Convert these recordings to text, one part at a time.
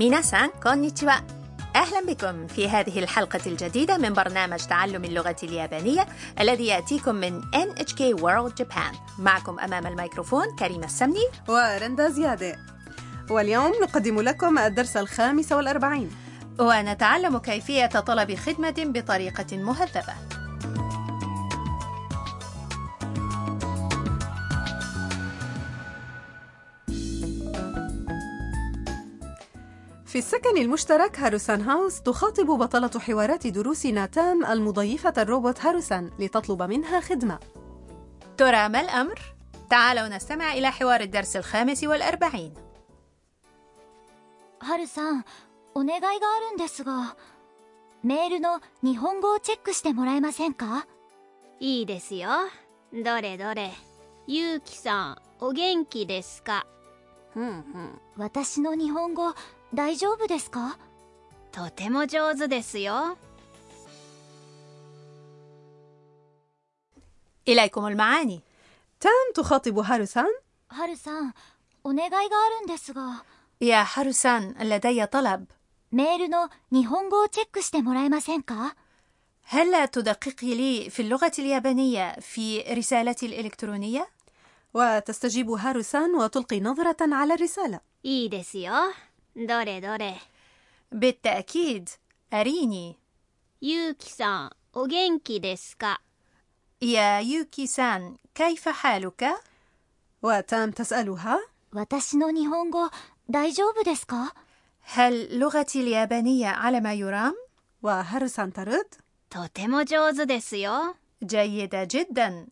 ميناسان كونيتشوا أهلا بكم في هذه الحلقة الجديدة من برنامج تعلم اللغة اليابانية الذي يأتيكم من NHK World Japan. معكم أمام الميكروفون كريمة السمني. ورندا زيادة. واليوم نقدم لكم الدرس الخامس والأربعين. ونتعلم كيفية طلب خدمة بطريقة مهذبة. في السكن المشترك هاروسان هاوس تخاطب بطلة حوارات دروس ناتان المضيفة الروبوت هاروسان لتطلب منها خدمة ترى ما الأمر؟ تعالوا نستمع إلى حوار الدرس الخامس والأربعين はるさんお願いがあるんですがメールの日本語をチェックしてもらえませんかいいですよどれどれゆうきさんお元気ですか私の日本語 大丈夫ですかとても上手ですよ إليكم المعاني تان تخاطب هاروسان はるさんお願いがあるんですが يا حرسان لدي طلب メールの日本語をチェックしてもらえませんか هل تدققي لي في اللغة اليابانية في رسالتي الإلكترونية؟ وتستجيب هاروسان وتلقي نظرة على الرسالة いいですよ どれどれ بالتأكيد أريني ゆうきさんお元気ですか يا يوكي سان كيف حالك؟ وتان تسألها 私の日本語大丈夫ですか هل لغتي اليابانية على ما يرام؟ وهاروسان ترد とても上手ですよ جيدة جدا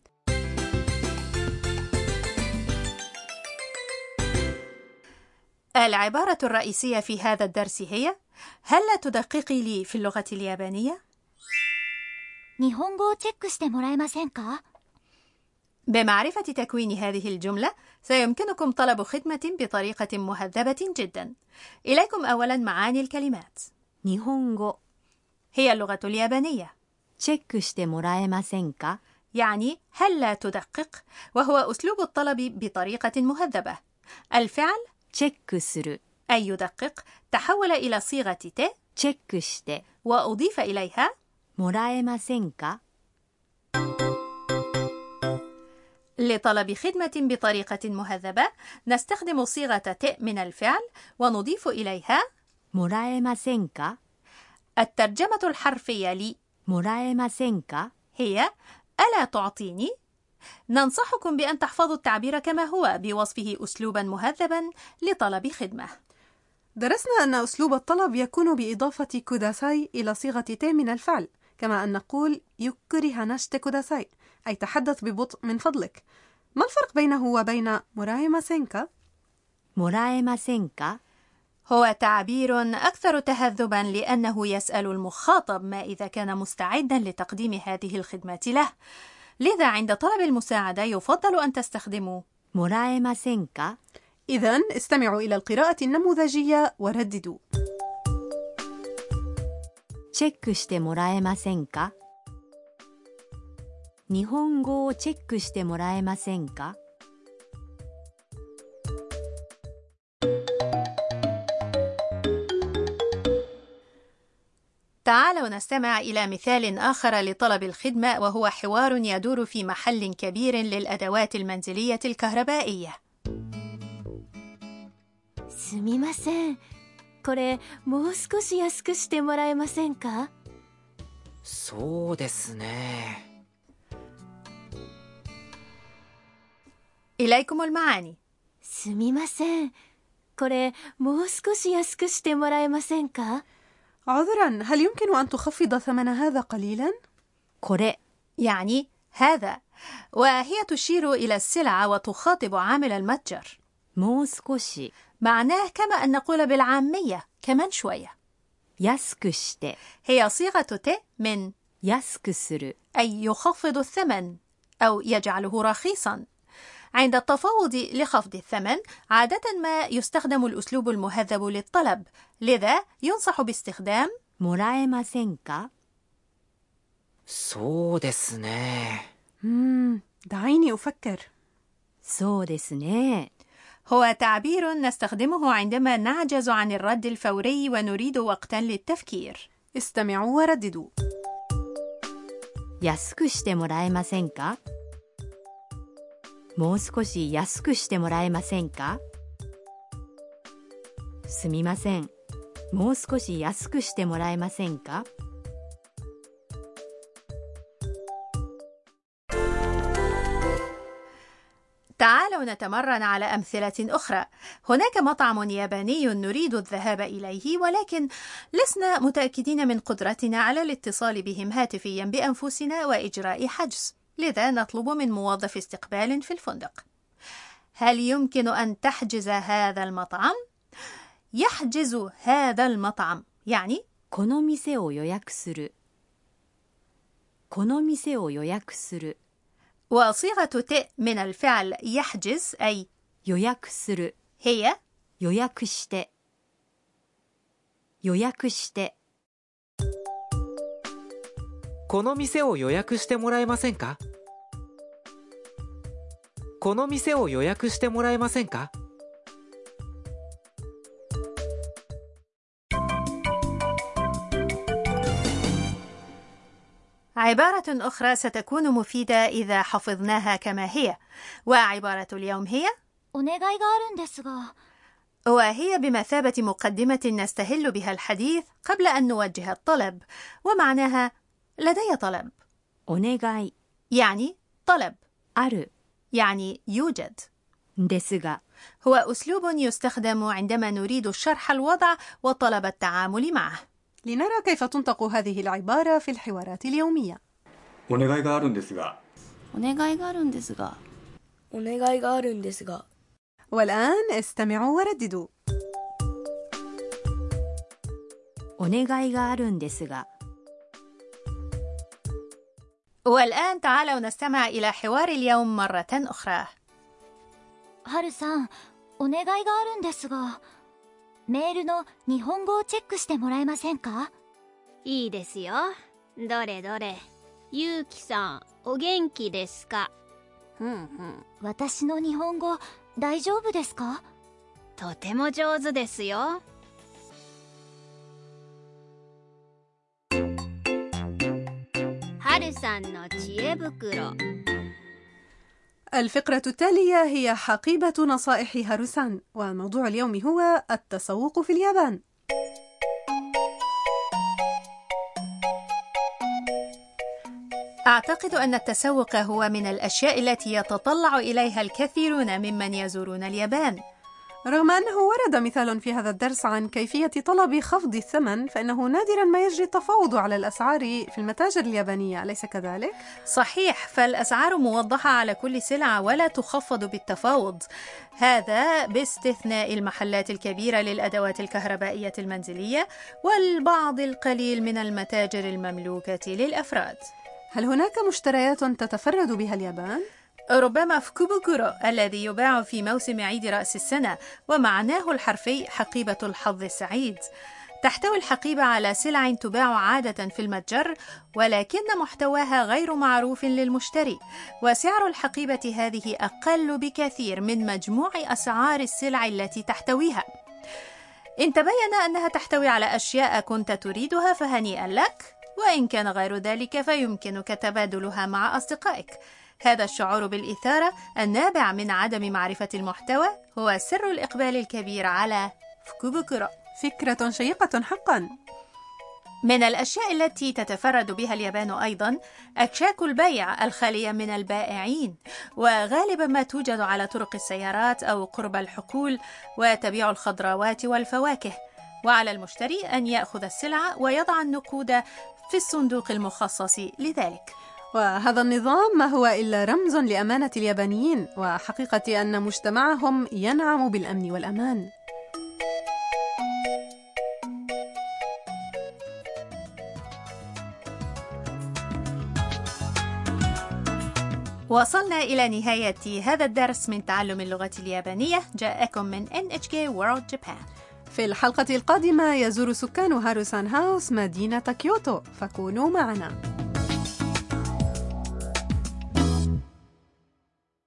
العبارة الرئيسية في هذا الدرس هي هل تدققي لي في اللغة اليابانية؟ بمعرفة تكوين هذه الجملة سيمكنكم طلب خدمة بطريقة مهذبة جدا. إليكم أولا معاني الكلمات. هي اللغة اليابانية. يعني هل لا تدقق؟ وهو أسلوب الطلب بطريقة مهذبة. الفعل チェックする أي يدقق تحول إلى صيغة ت チェックして وأضيف إليها もらえませんか لطلب خدمة بطريقة مهذبة نستخدم صيغة ت من الفعل ونضيف إليها もらえませんか الترجمة الحرفية لي もらえませんか هي ألا تعطيني؟ ننصحكم بأن تحفظوا التعبير كما هو بوصفه أسلوبا مهذبا لطلب خدمة. درسنا أن أسلوب الطلب يكون بإضافة ください إلى صيغة て من الفعل، كما أن نقول ゆっくり話してください، أي تحدث ببطء من فضلك. ما الفرق بينه وبين مرايما سينكا؟ مرايما سينكا هو تعبير أكثر تهذبا لأنه يسأل المخاطب ما إذا كان مستعدا لتقديم هذه الخدمات له. لذا عند طلب المساعدة يفضل أن تستخدموا もらえませんか إذا استمعوا إلى القراءة النموذجية ورددوا チェックしてもらえませんか日本語をチェックしてもらえませんか تعالوا نستمع إلى مثال آخر لطلب الخدمة وهو حوار يدور في محل كبير للأدوات المنزلية الكهربائية すみませんこれもう少し安くしてもらえませんかそうですね إليكم المعاني すみませんこれもう少し安くしてもらえませんか عذرا هل يمكن أن تخفض ثمن هذا قليلا؟ كوري يعني هذا. وهي تشير إلى السلعة وتخاطب عامل المتجر. موسكوشي. معناه كما أن نقول بالعامية كمان شوية. ياسكوشتي. هي صيغة ت من ياسكسر أي يخفض الثمن أو يجعله رخيصاً. عند التفاوض لخفض الثمن عادة ما يستخدم الأسلوب المهذب للطلب لذا ينصح باستخدام もらえませんかそうですね مم. دعيني أفكر そうですね هو تعبير نستخدمه عندما نعجز عن الرد الفوري ونريد وقتا للتفكير استمعوا ورددوا 安くしてもらえませんか もう少し安くしてもらえませんかすみませんもう少し安くしてもらえませんか تعالوا نتمرن على أمثلة أخرى. هناك مطعم ياباني نريد الذهاب إليه ولكن لسنا متأكدين من قدرتنا على الاتصال بهم هاتفيا بأنفسنا وإجراء حجز. لذا نطلب من موظف استقبال في الفندق. هل يمكن أن تحجز هذا المطعم؟ يحجز هذا المطعم يعني この店を予約するこの店を予約する وصيغة ت من الفعل يحجز أي 予約する هي 予約して予約してこの店を予約してもらえませんか この店を予約してもらえませんか عبارة أخرى ستكون مفيدة إذا حفظناها كما هي وعبارة اليوم هي お願いがあるんですが وهي بمثابة مقدمة نستهل بها الحديث قبل أن نوجه الطلب ومعناها لدي طلب お願い يعني طلب ある يعني يوجد ですが هو أسلوب يستخدم عندما نريد شرح الوضع وطلب التعامل معه لنرى كيف تنطق هذه العبارة في الحوارات اليومية お願いがあるんですがお願いがあるんですがお願いがあるんですが والآن استمعوا ورددوا お願いがあるんですが والآن تعالوا نستمع إلى حوار اليوم مرة أخرى はるさんお願いがあるんですがメールの日本語をチェックしてもらえませんかいいですよどれどれゆうきさんお元気ですかふんふん私の日本語大丈夫ですかとても上手ですよ さんの知恵袋 الفقرة التالية هي حقيبة نصائح هاروسان وموضوع اليوم هو التسوق في اليابان أعتقد أن التسوق هو من الأشياء التي يتطلع إليها الكثيرون ممن يزورون اليابان رغم أنه ورد مثال في هذا الدرس عن كيفية طلب خفض الثمن فإنه نادرا ما يجري التفاوض على الأسعار في المتاجر اليابانية أليس كذلك؟ صحيح فالأسعار موضحة على كل سلعة ولا تخفض بالتفاوض هذا باستثناء المحلات الكبيرة للأدوات الكهربائية المنزلية والبعض القليل من المتاجر المملوكة للأفراد هل هناك مشتريات تتفرد بها اليابان؟ ربما فكوبوكورو الذي يباع في موسم عيد رأس السنة ومعناه الحرفي حقيبة الحظ السعيد تحتوي الحقيبة على سلع تباع عادة في المتجر ولكن محتواها غير معروف للمشتري. وسعر الحقيبة هذه أقل بكثير من مجموع أسعار السلع التي تحتويها. إن تبين أنها تحتوي على أشياء كنت تريدها فهنيئا لك وإن كان غير ذلك فيمكنك تبادلها مع أصدقائك. هذا الشعور بالإثارة النابع من عدم معرفة المحتوى هو سر الإقبال الكبير على فكوبوكورو فكرة شيقة حقا. من الأشياء التي تتفرد بها اليابان أيضا أكشاك البيع الخالية من البائعين وغالبا ما توجد على طرق السيارات أو قرب الحقول وتبيع الخضروات والفواكه. وعلى المشتري أن يأخذ السلعة ويضع النقود في الصندوق المخصص لذلك. وهذا النظام ما هو إلا رمز لأمانة اليابانيين وحقيقة أن مجتمعهم ينعم بالأمن والأمان. وصلنا إلى نهاية هذا الدرس من تعلم اللغة اليابانية. جاءكم من NHK World Japan. في الحلقة القادمة يزور سكان هاروسان هاوس مدينة كيوتو. فكونوا معنا.